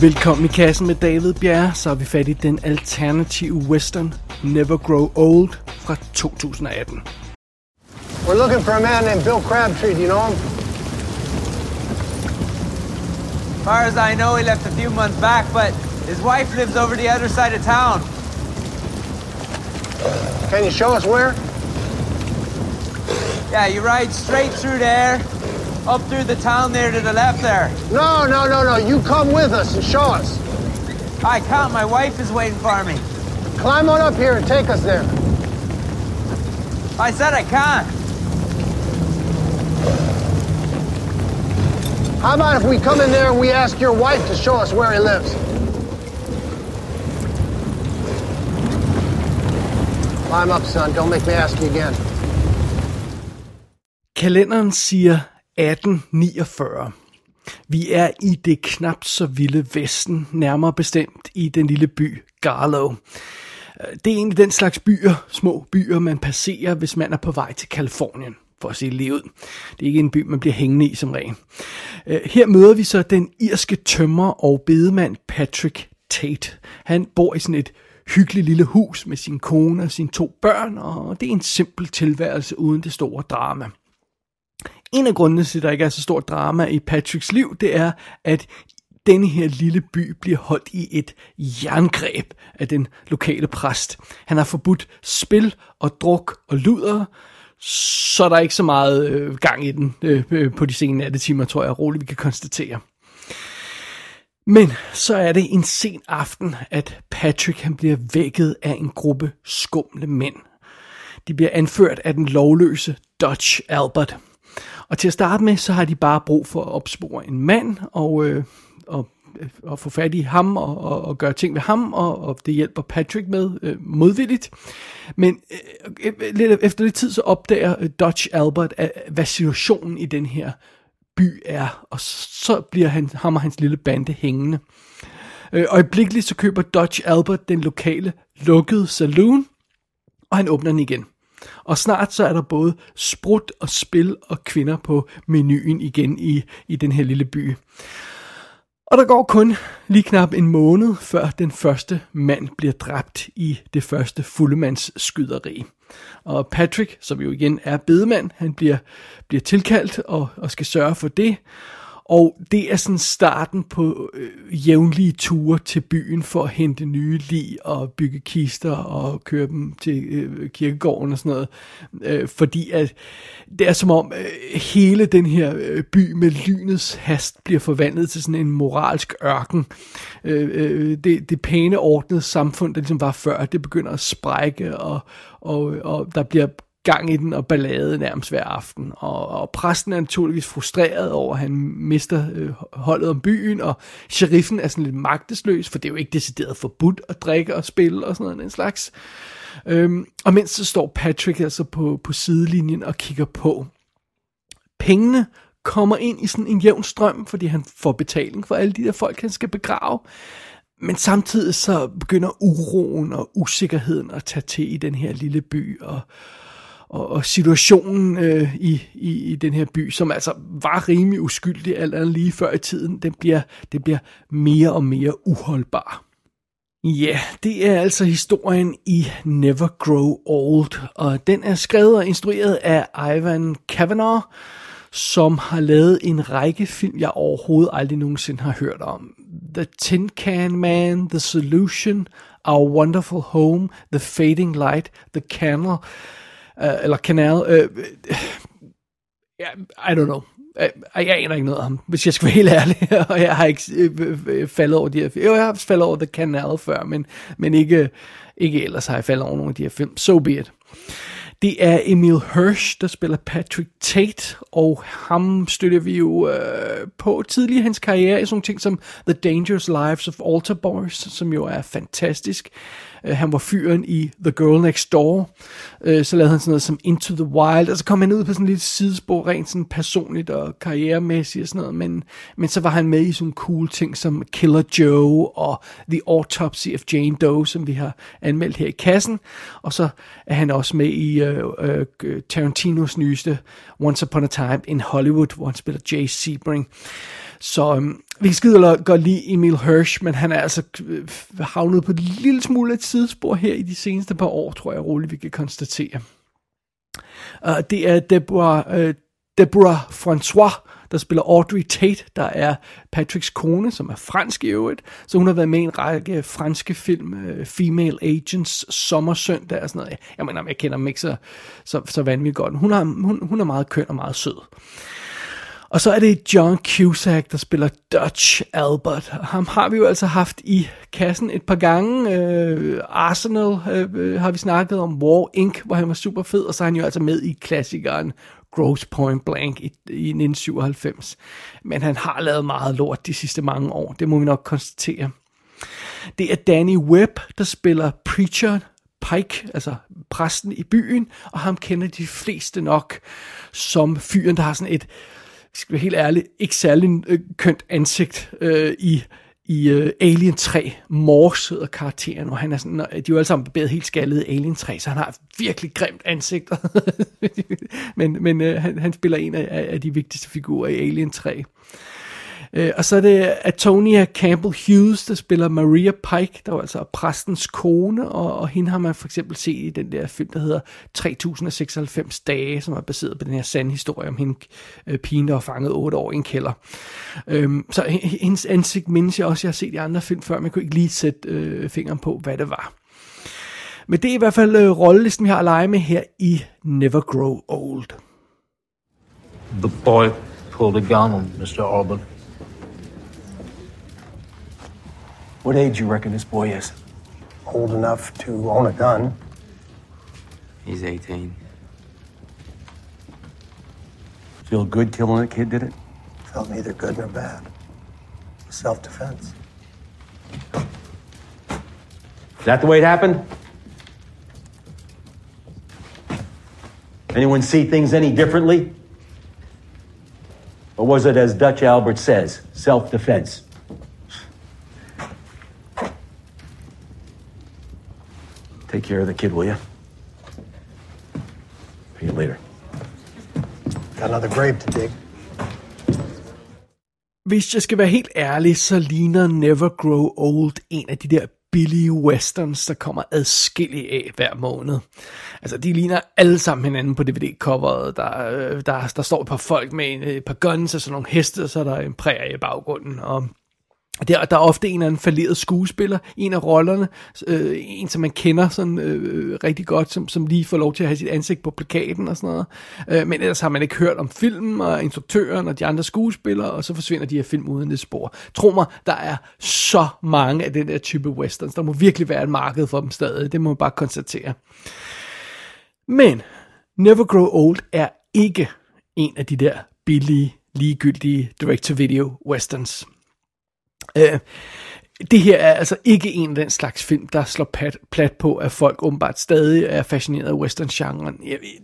Velkommen i kassen med David Bjerre, så er vi fat i den alternative western Never Grow Old fra 2018. We're looking for a man named Bill Crabtree. Do you know him? far as I know, he left a few months back, but his wife lives over the other side of town. Can you show us where? Yeah, you ride straight through there, up through the town there to the left there. No, no, no, no. You come with us and show us. I can't, my wife is waiting for me. Climb on up here and take us there. I said I can't. How about if we come in there and we ask your wife to show us where he lives? Climb up, son. Don't make me ask you again. Kalenderen siger 1849. Vi er i det knap så vilde Vesten, nærmere bestemt i den lille by Garlow. Det er egentlig af den slags byer, små byer, man passerer, hvis man er på vej til Kalifornien, for at se livet. Det er ikke en by, man bliver hængende i som regel. Øh, her møder vi så den irske tømmer og bedemand Patrick Tate. Han bor i sådan et hyggeligt lille hus med sin kone og sine to børn, og det er en simpel tilværelse uden det store drama. En af grundene til, at der ikke er så stort drama i Patricks liv, det er, at denne her lille by bliver holdt i et jerngreb af den lokale præst. Han har forbudt spil og druk og luder, så der er ikke så meget øh, gang i den øh, på de sene nattetimer, tror jeg roligt, vi kan konstatere. Men så er det en sen aften, at Patrick han bliver vækket af en gruppe skumle mænd. De bliver anført af den lovløse Dutch Albert. Og til at starte med, så har de bare brug for at opspore en mand og, øh, og, øh, og få fat i ham og, og, og gøre ting ved ham, og, og det hjælper Patrick med øh, modvilligt. Men øh, øh, øh lidt efter lidt tid, så opdager øh, Dutch Albert, at, hvad situationen i den her by er, og så bliver han, ham og hans lille bande hængende. Øh, øjeblikkeligt så køber Dutch Albert den lokale lukkede saloon, og han åbner den igen. Og snart så er der både sprut og spil og kvinder på menuen igen i, i den her lille by. Og der går kun lige knap en måned, før den første mand bliver dræbt i det første fuldemandsskyderi. Og Patrick, som jo igen er bedemand, han bliver, bliver tilkaldt og, og skal sørge for det. Og det er sådan starten på øh, jævnlige ture til byen for at hente nye lig og bygge kister og køre dem til øh, kirkegården og sådan noget. Øh, fordi at det er som om øh, hele den her øh, by med lynets hast bliver forvandlet til sådan en moralsk ørken. Øh, øh, det, det pæne ordnede samfund, der ligesom var før, det begynder at sprække og, og, og der bliver gang i den og ballade nærmest hver aften. Og, og præsten er naturligvis frustreret over, at han mister øh, holdet om byen, og sheriffen er sådan lidt magtesløs, for det er jo ikke decideret forbudt at drikke og spille og sådan noget en slags. Øhm, og mens så står Patrick altså på, på sidelinjen og kigger på. Pengene kommer ind i sådan en jævn strøm, fordi han får betaling for alle de der folk, han skal begrave. Men samtidig så begynder uroen og usikkerheden at tage til i den her lille by, og, og, og situationen øh, i, i, i den her by, som altså var rimelig uskyldig alt andet lige før i tiden, den bliver, det bliver mere og mere uholdbar. Ja, det er altså historien i Never Grow Old, og den er skrevet og instrueret af Ivan Kavanagh, som har lavet en række film, jeg overhovedet aldrig nogensinde har hørt om. The Tin Can Man, The Solution, Our Wonderful Home, The Fading Light, The Candle, uh, eller Canal. Øh, uh, yeah, I don't know. Øh, jeg, jeg aner ikke noget om ham, hvis jeg skal være helt ærlig. og jeg har ikke øh, faldet over de her film. Jo, jeg har faldet over The Canal før, men, men ikke, ikke ellers har jeg faldet over nogle af de her film. So be it. Det er Emil Hirsch, der spiller Patrick Tate, og ham støtter vi jo øh, på tidligere i hans karriere i sådan ting som The Dangerous Lives of Altar Boys, som jo er fantastisk. Øh, Øh, han var fyren i The Girl Next Door. Øh, så lavede han sådan noget som Into the Wild. Og så kom han ud på sådan lidt sidespor, rent sådan personligt og karrieremæssigt og sådan noget. Men, men så var han med i sådan cool ting som Killer Joe og The Autopsy of Jane Doe, som vi har anmeldt her i kassen. Og så er han også med i øh, øh, Tarantinos nyeste Once Upon a Time in Hollywood, hvor han spiller Jay Sebring. Så um, vi skider godt lide Emil Hirsch, men han er altså øh, havnet på et lille smule et sidespor her i de seneste par år, tror jeg roligt, vi kan konstatere. Uh, det er Deborah, uh, Deborah François, der spiller Audrey Tate, der er Patricks kone, som er fransk i øvrigt. Så hun har været med i en række franske film, uh, Female Agents, Sommersøndag og sådan noget. Jeg mener, jeg kender dem ikke så, så, så vanvittigt godt. Hun, har, hun, hun er meget køn og meget sød. Og så er det John Cusack, der spiller Dutch Albert. Ham har vi jo altså haft i kassen et par gange. Øh, Arsenal øh, har vi snakket om, War Inc., hvor han var super fed, og så er han jo altså med i klassikeren Gross Point Blank i, i 1997. Men han har lavet meget lort de sidste mange år, det må vi nok konstatere. Det er Danny Webb, der spiller Preacher Pike, altså præsten i byen, og ham kender de fleste nok som fyren, der har sådan et skal være helt ærlig, ikke særlig øh, kønt ansigt øh, i, i uh, Alien 3. Morse hedder karakteren, og han er sådan, øh, de er jo alle sammen barberet helt skaldet i Alien 3, så han har virkelig grimt ansigt. men men uh, han, han spiller en af, af de vigtigste figurer i Alien 3. Øh, og så er det Atonia Campbell Hughes, der spiller Maria Pike, der var altså præstens kone, og, og hende har man for eksempel set i den der film, der hedder 3096 dage, som er baseret på den her sande historie om hende, øh, pigen, der var fanget 8 år i en kælder. Øhm, så hendes ansigt mindes jeg også, jeg har set i andre film før, men jeg kunne ikke lige sætte øh, fingeren på, hvad det var. Men det er i hvert fald øh, rollelisten, vi har at lege med her i Never Grow Old. The boy pulled a gun on Mr. Albert. What age you reckon this boy is? Old enough to own a gun. He's 18. Feel good killing a kid, did it? Felt neither good nor bad. Self defense. Is that the way it happened? Anyone see things any differently? Or was it as Dutch Albert says, self defense? Take care of the kid, will you? Pay you later. Got another grave to dig. Hvis jeg skal være helt ærlig, så ligner Never Grow Old en af de der billige westerns, der kommer adskillige af hver måned. Altså, de ligner alle sammen hinanden på DVD-coveret. Der, øh, der, der står et par folk med en, et par guns og sådan nogle heste, og så er der en prærie i baggrunden. Og der, der er ofte en eller anden falderet skuespiller, en af rollerne, øh, en som man kender sådan øh, rigtig godt, som, som lige får lov til at have sit ansigt på plakaten og sådan noget. Øh, men ellers har man ikke hørt om filmen og instruktøren og de andre skuespillere, og så forsvinder de her film uden et spor. Tro mig, der er så mange af den der type westerns. Der må virkelig være et marked for dem stadig, det må man bare konstatere. Men Never Grow Old er ikke en af de der billige, ligegyldige direct-to-video westerns. Øh, det her er altså ikke en af den slags film, der slår pat, plat på, at folk åbenbart stadig er fascineret af western-genren.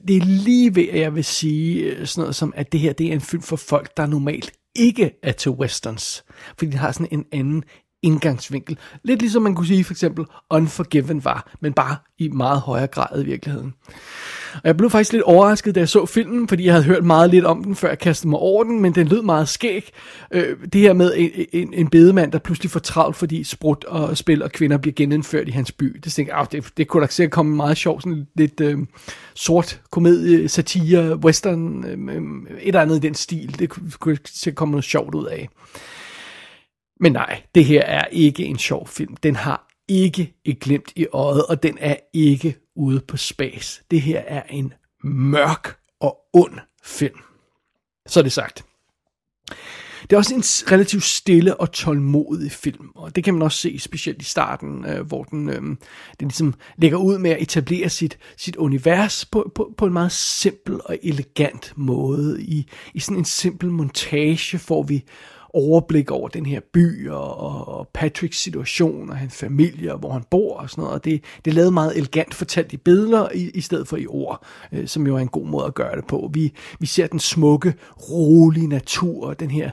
Det er lige ved, at jeg vil sige øh, sådan noget som, at det her det er en film for folk, der normalt ikke er til westerns. Fordi de har sådan en anden indgangsvinkel. Lidt ligesom man kunne sige for eksempel Unforgiven var, men bare i meget højere grad i virkeligheden. Og jeg blev faktisk lidt overrasket, da jeg så filmen, fordi jeg havde hørt meget lidt om den, før jeg kastede mig over den, men den lød meget skæg. Øh, det her med en, en, en bedemand, der pludselig får travlt, fordi sprut og spil og kvinder bliver genindført i hans by. Det tænkte jeg, det, det kunne da sikkert komme meget sjovt, sådan lidt øh, sort komedie, satire, western, øh, øh, et eller andet i den stil. Det kunne, kunne sikkert komme noget sjovt ud af. Men nej, det her er ikke en sjov film. Den har ikke et glimt i øjet, og den er ikke ude på spas. Det her er en mørk og ond film. Så er det sagt. Det er også en relativt stille og tålmodig film, og det kan man også se specielt i starten, øh, hvor den, øh, den ligesom lægger ud med at etablere sit, sit univers på, på, på en meget simpel og elegant måde. I, I sådan en simpel montage får vi overblik over den her by og, og Patricks situation og hans familie og hvor han bor og sådan noget. Og det, det er lavet meget elegant fortalt i billeder i, i stedet for i ord, øh, som jo er en god måde at gøre det på. Vi, vi ser den smukke, rolige natur og den her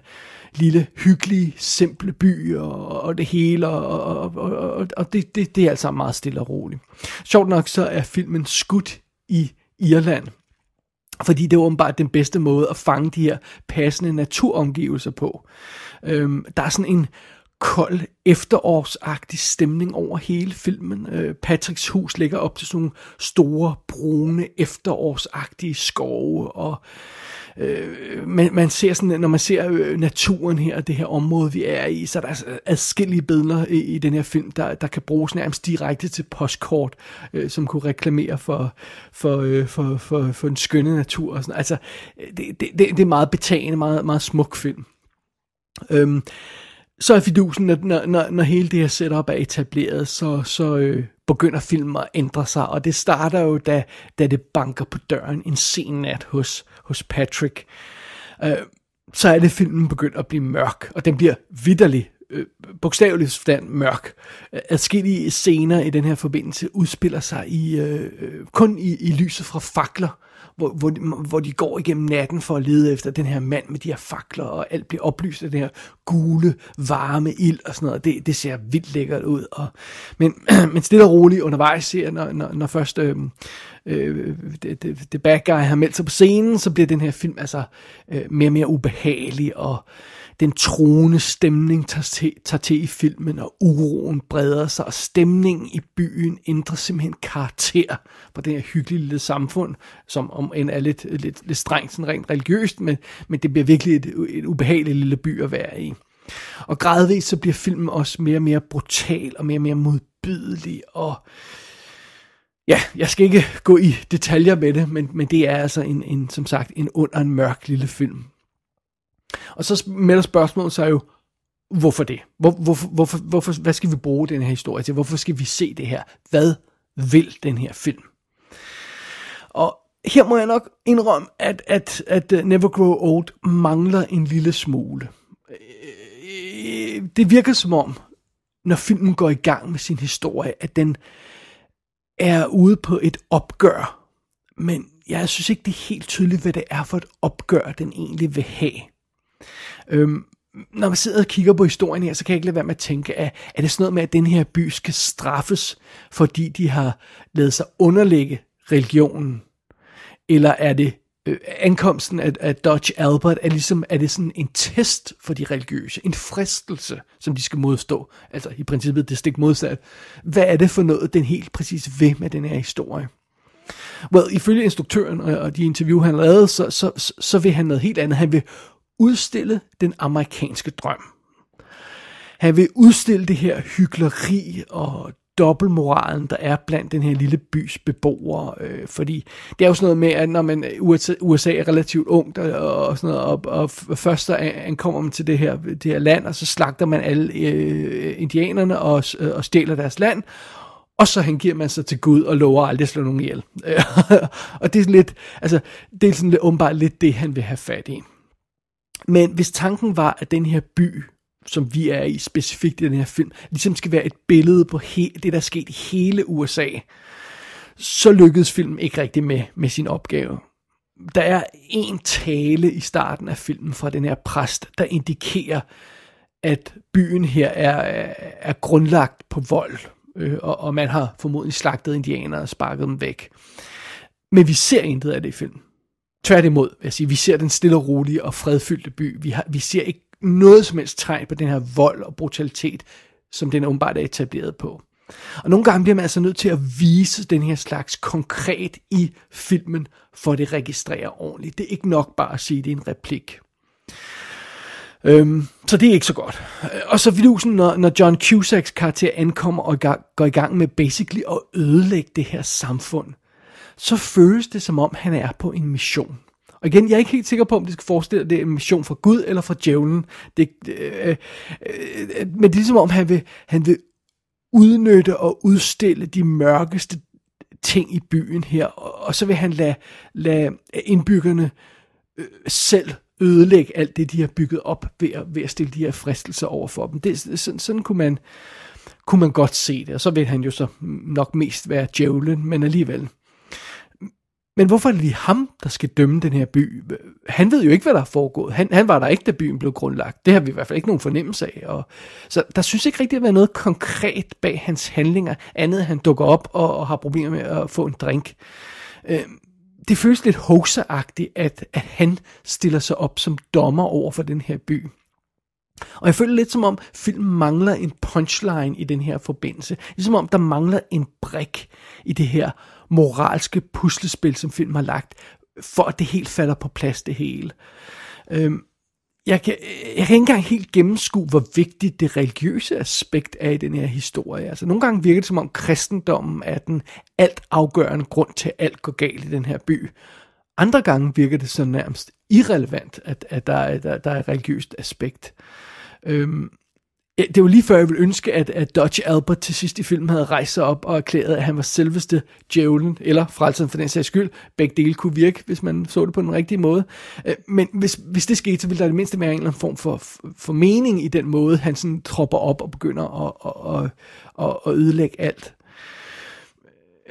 lille, hyggelige, simple by og, og det hele, og, og, og, og det, det, det er altså meget stille og roligt. Sjovt nok så er filmen skudt i Irland, fordi det er åbenbart den bedste måde at fange de her passende naturomgivelser på. Øhm, der er sådan en kold, efterårsagtig stemning over hele filmen. Øh, Patricks hus ligger op til sådan nogle store, brune, efterårsagtige skove, og øh, man, man ser sådan, når man ser øh, naturen her, det her område, vi er i, så er der altså adskillige billeder i, i den her film, der, der kan bruges nærmest direkte til postkort, øh, som kunne reklamere for, for, øh, for, for, for en skønne natur. Og sådan. Altså, øh, det, det, det er meget betagende, meget, meget smuk film. Øhm, så er fidusen, at når, når, når hele det her setup er etableret, så, så øh, begynder filmen at ændre sig, og det starter jo, da, da det banker på døren en sen nat hos, hos Patrick. Øh, så er det, filmen begynder at blive mørk, og den bliver vidderlig, øh, bogstaveligt forstand mørk. Øh, adskillige scener i den her forbindelse udspiller sig i øh, øh kun i, i lyset fra fakler, hvor, hvor, hvor de går igennem natten for at lede efter den her mand med de her fakler, og alt bliver oplyst af den her gule, varme ild og sådan noget. Det, det ser vildt lækkert ud. Og, men, men stille og roligt undervejs ser, når, når, når først øh, øh, det, det, det bad guy har meldt sig på scenen, så bliver den her film altså øh, mere og mere ubehagelig, og den troende stemning tager til, tager til i filmen, og uroen breder sig, og stemningen i byen ændrer simpelthen karakter på det her hyggelige lille samfund, som om end er lidt, lidt, lidt strengt sådan rent religiøst, men, men det bliver virkelig et, et ubehageligt lille by at være i. Og gradvist så bliver filmen også mere og mere brutal, og mere og mere modbydelig, og Ja, jeg skal ikke gå i detaljer med det, men, men det er altså en, en, som sagt en under en mørk lille film. Og så melder spørgsmålet sig jo, hvorfor det? Hvor, hvorfor, hvorfor, hvorfor, hvad skal vi bruge den her historie til? Hvorfor skal vi se det her? Hvad vil den her film? Og her må jeg nok indrømme, at, at, at uh, Never Grow Old mangler en lille smule. Øh, øh, det virker som om, når filmen går i gang med sin historie, at den er ude på et opgør. Men jeg synes ikke, det er helt tydeligt, hvad det er for et opgør, den egentlig vil have. Øhm, når man sidder og kigger på historien her, så kan jeg ikke lade være med at tænke, at er det sådan noget med, at den her by skal straffes, fordi de har lavet sig underlægge religionen? Eller er det øh, ankomsten af, af Dodge Albert, er, ligesom, er det sådan en test for de religiøse, en fristelse, som de skal modstå? Altså i princippet det stik modsat. Hvad er det for noget, den helt præcis vil med den her historie? Well, ifølge instruktøren og de interview, han lavede, så, så, så vil han noget helt andet. Han vil udstille den amerikanske drøm. Han vil udstille det her hyggeleri og dobbeltmoralen, der er blandt den her lille bys beboere. Øh, fordi det er jo sådan noget med, at når man øh, USA, USA er relativt ungt, og, og, sådan noget, og, og først så ankommer man til det her, det her land, og så slagter man alle øh, indianerne og, øh, og stjæler deres land, og så hengiver man sig til Gud og lover aldrig at slå nogen ihjel. og det er sådan lidt, altså, det er sådan lidt, åbenbart lidt det, han vil have fat i. Men hvis tanken var, at den her by, som vi er i specifikt i den her film, ligesom skal være et billede på he- det, der er sket i hele USA, så lykkedes filmen ikke rigtig med, med sin opgave. Der er en tale i starten af filmen fra den her præst, der indikerer, at byen her er, er grundlagt på vold, øh, og, og man har formodentlig slagtet indianere og sparket dem væk. Men vi ser intet af det i filmen. Tværtimod, vil jeg sige, vi ser den stille og rolige og fredfyldte by. Vi, har, vi ser ikke noget som helst tegn på den her vold og brutalitet, som den åbenbart er etableret på. Og nogle gange bliver man altså nødt til at vise den her slags konkret i filmen, for at det registrerer ordentligt. Det er ikke nok bare at sige, det er en replik. Øhm, så det er ikke så godt. Og så vidusen, når, når John Cusacks karakter ankommer og går i gang med basically at ødelægge det her samfund, så føles det som om, han er på en mission. Og igen, jeg er ikke helt sikker på, om det skal forestille, at det er en mission fra Gud eller fra djævlen. Det, øh, øh, øh, men det er ligesom om, han vil, han vil udnytte og udstille de mørkeste ting i byen her, og, og så vil han lade, lade indbyggerne øh, selv ødelægge alt det, de har bygget op ved at, ved at stille de her fristelser over for dem. Det, sådan, sådan kunne man, kunne man godt se det, og så vil han jo så nok mest være djævlen, men alligevel. Men hvorfor er det lige ham, der skal dømme den her by? Han ved jo ikke, hvad der er foregået. Han, han var der ikke, da byen blev grundlagt. Det har vi i hvert fald ikke nogen fornemmelse af. Og, så der synes ikke rigtig at være noget konkret bag hans handlinger, andet end han dukker op og, og har problemer med at få en drink. Øh, det føles lidt hoseagtigt, at, at han stiller sig op som dommer over for den her by. Og jeg føler lidt som om filmen mangler en punchline i den her forbindelse. Ligesom om der mangler en brik i det her moralske puslespil, som film har lagt, for at det helt falder på plads det hele. Øhm, jeg, kan, jeg kan ikke engang helt gennemskue, hvor vigtigt det religiøse aspekt er i den her historie. Altså, nogle gange virker det som om kristendommen er den alt afgørende grund til, at alt går galt i den her by. Andre gange virker det så nærmest irrelevant, at, at der, er, der, der er et religiøst aspekt. Øhm, det var lige før, jeg ville ønske, at, at Dodge Albert til sidst i filmen havde rejst sig op og erklæret, at han var selveste djævlen, eller frelseren for den sags skyld. Begge dele kunne virke, hvis man så det på den rigtige måde. Øh, men hvis, hvis det skete, så ville der det mindste være en eller anden form for, for mening i den måde, han sådan tropper op og begynder at, at, at, at ødelægge alt.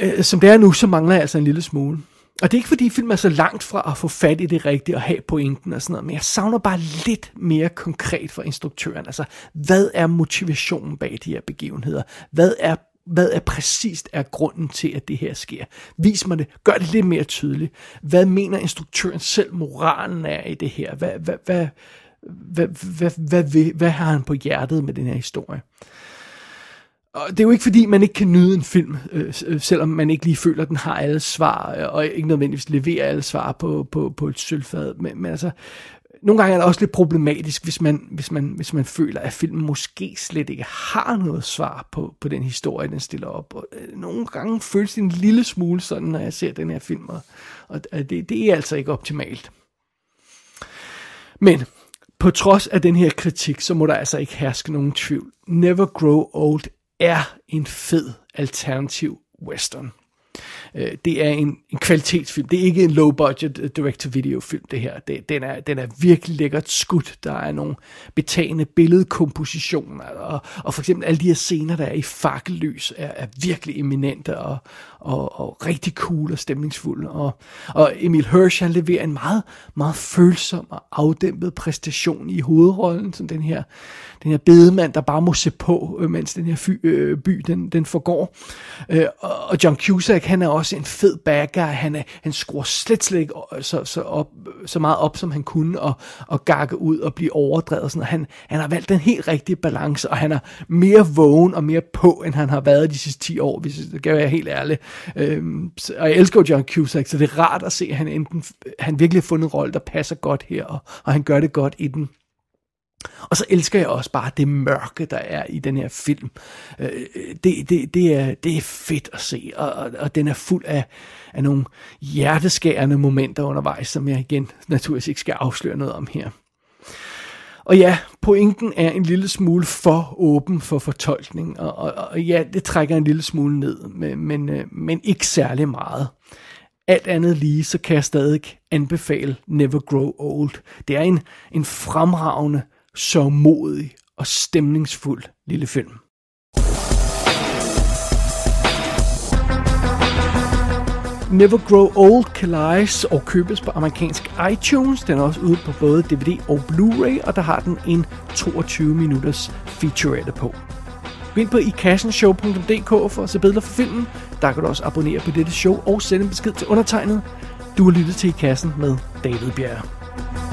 Øh, som det er nu, så mangler jeg altså en lille smule. Og det er ikke fordi filmen er så langt fra at få fat i det rigtige og have pointen og sådan noget, men jeg savner bare lidt mere konkret fra instruktøren. Altså, hvad er motivationen bag de her begivenheder? Hvad er hvad er præcist er grunden til, at det her sker? Vis mig det. Gør det lidt mere tydeligt. Hvad mener instruktøren selv moralen er i det her? Hvad, hvad, hvad, hvad, hvad, hvad, hvad, hvad har han på hjertet med den her historie? Og det er jo ikke fordi, man ikke kan nyde en film, øh, øh selvom man ikke lige føler, at den har alle svar, øh, og ikke nødvendigvis leverer alle svar på, på, på et sølvfad. Men, men altså, nogle gange er det også lidt problematisk, hvis man, hvis man, hvis man føler, at filmen måske slet ikke har noget svar på, på den historie, den stiller op. Og, øh, nogle gange føles det en lille smule sådan, når jeg ser den her film, og, og det, det er altså ikke optimalt. Men på trods af den her kritik, så må der altså ikke herske nogen tvivl. Never Grow Old er en fed alternativ western. Øh, det er en, en kvalitetsfilm. Det er ikke en low-budget øh, direct-to-video-film, det her. Det, den, er, den er virkelig lækkert skudt. Der er nogle betagende billedkompositioner, og, og for eksempel alle de her scener, der er i fakkellys, er, er virkelig eminente og, og, og rigtig cool og stemningsfulde. Og, og Emil Hirsch, han leverer en meget, meget følsom og afdæmpet præstation i hovedrollen, som den her, den her bedemand, der bare må se på, øh, mens den her fy, øh, by, den, den forgår. Øh, og John Cusack, han er også en fed bad guy. Han, er, han skruer slet slet ikke øh, så, så, op, så meget op, som han kunne, og, og gakke ud og blive overdrevet. Sådan. Han, han har valgt den helt rigtige balance, og han er mere vågen og mere på, end han har været de sidste 10 år, hvis det kan være helt ærlig. Øhm, og jeg elsker jo John Cusack, så det er rart at se, at han, enten, han virkelig har fundet en rolle, der passer godt her, og, og han gør det godt i den. Og så elsker jeg også bare det mørke, der er i den her film. Øh, øh, det, det, det, er, det er fedt at se, og, og, og den er fuld af, af nogle hjerteskærende momenter undervejs, som jeg igen naturligvis ikke skal afsløre noget om her. Og ja, pointen er en lille smule for åben for fortolkning, og, og, og ja, det trækker en lille smule ned, men, men, øh, men ikke særlig meget. Alt andet lige, så kan jeg stadig anbefale Never Grow Old. Det er en, en fremragende så modig og stemningsfuld lille film. Never Grow Old kan lejes og købes på amerikansk iTunes. Den er også ude på både DVD og Blu-ray, og der har den en 22 minutters featurette på. Gå ind på ikassenshow.dk for at se billeder fra filmen. Der kan du også abonnere på dette show og sende en besked til undertegnet. Du har lyttet til I Kassen med David Bjerg.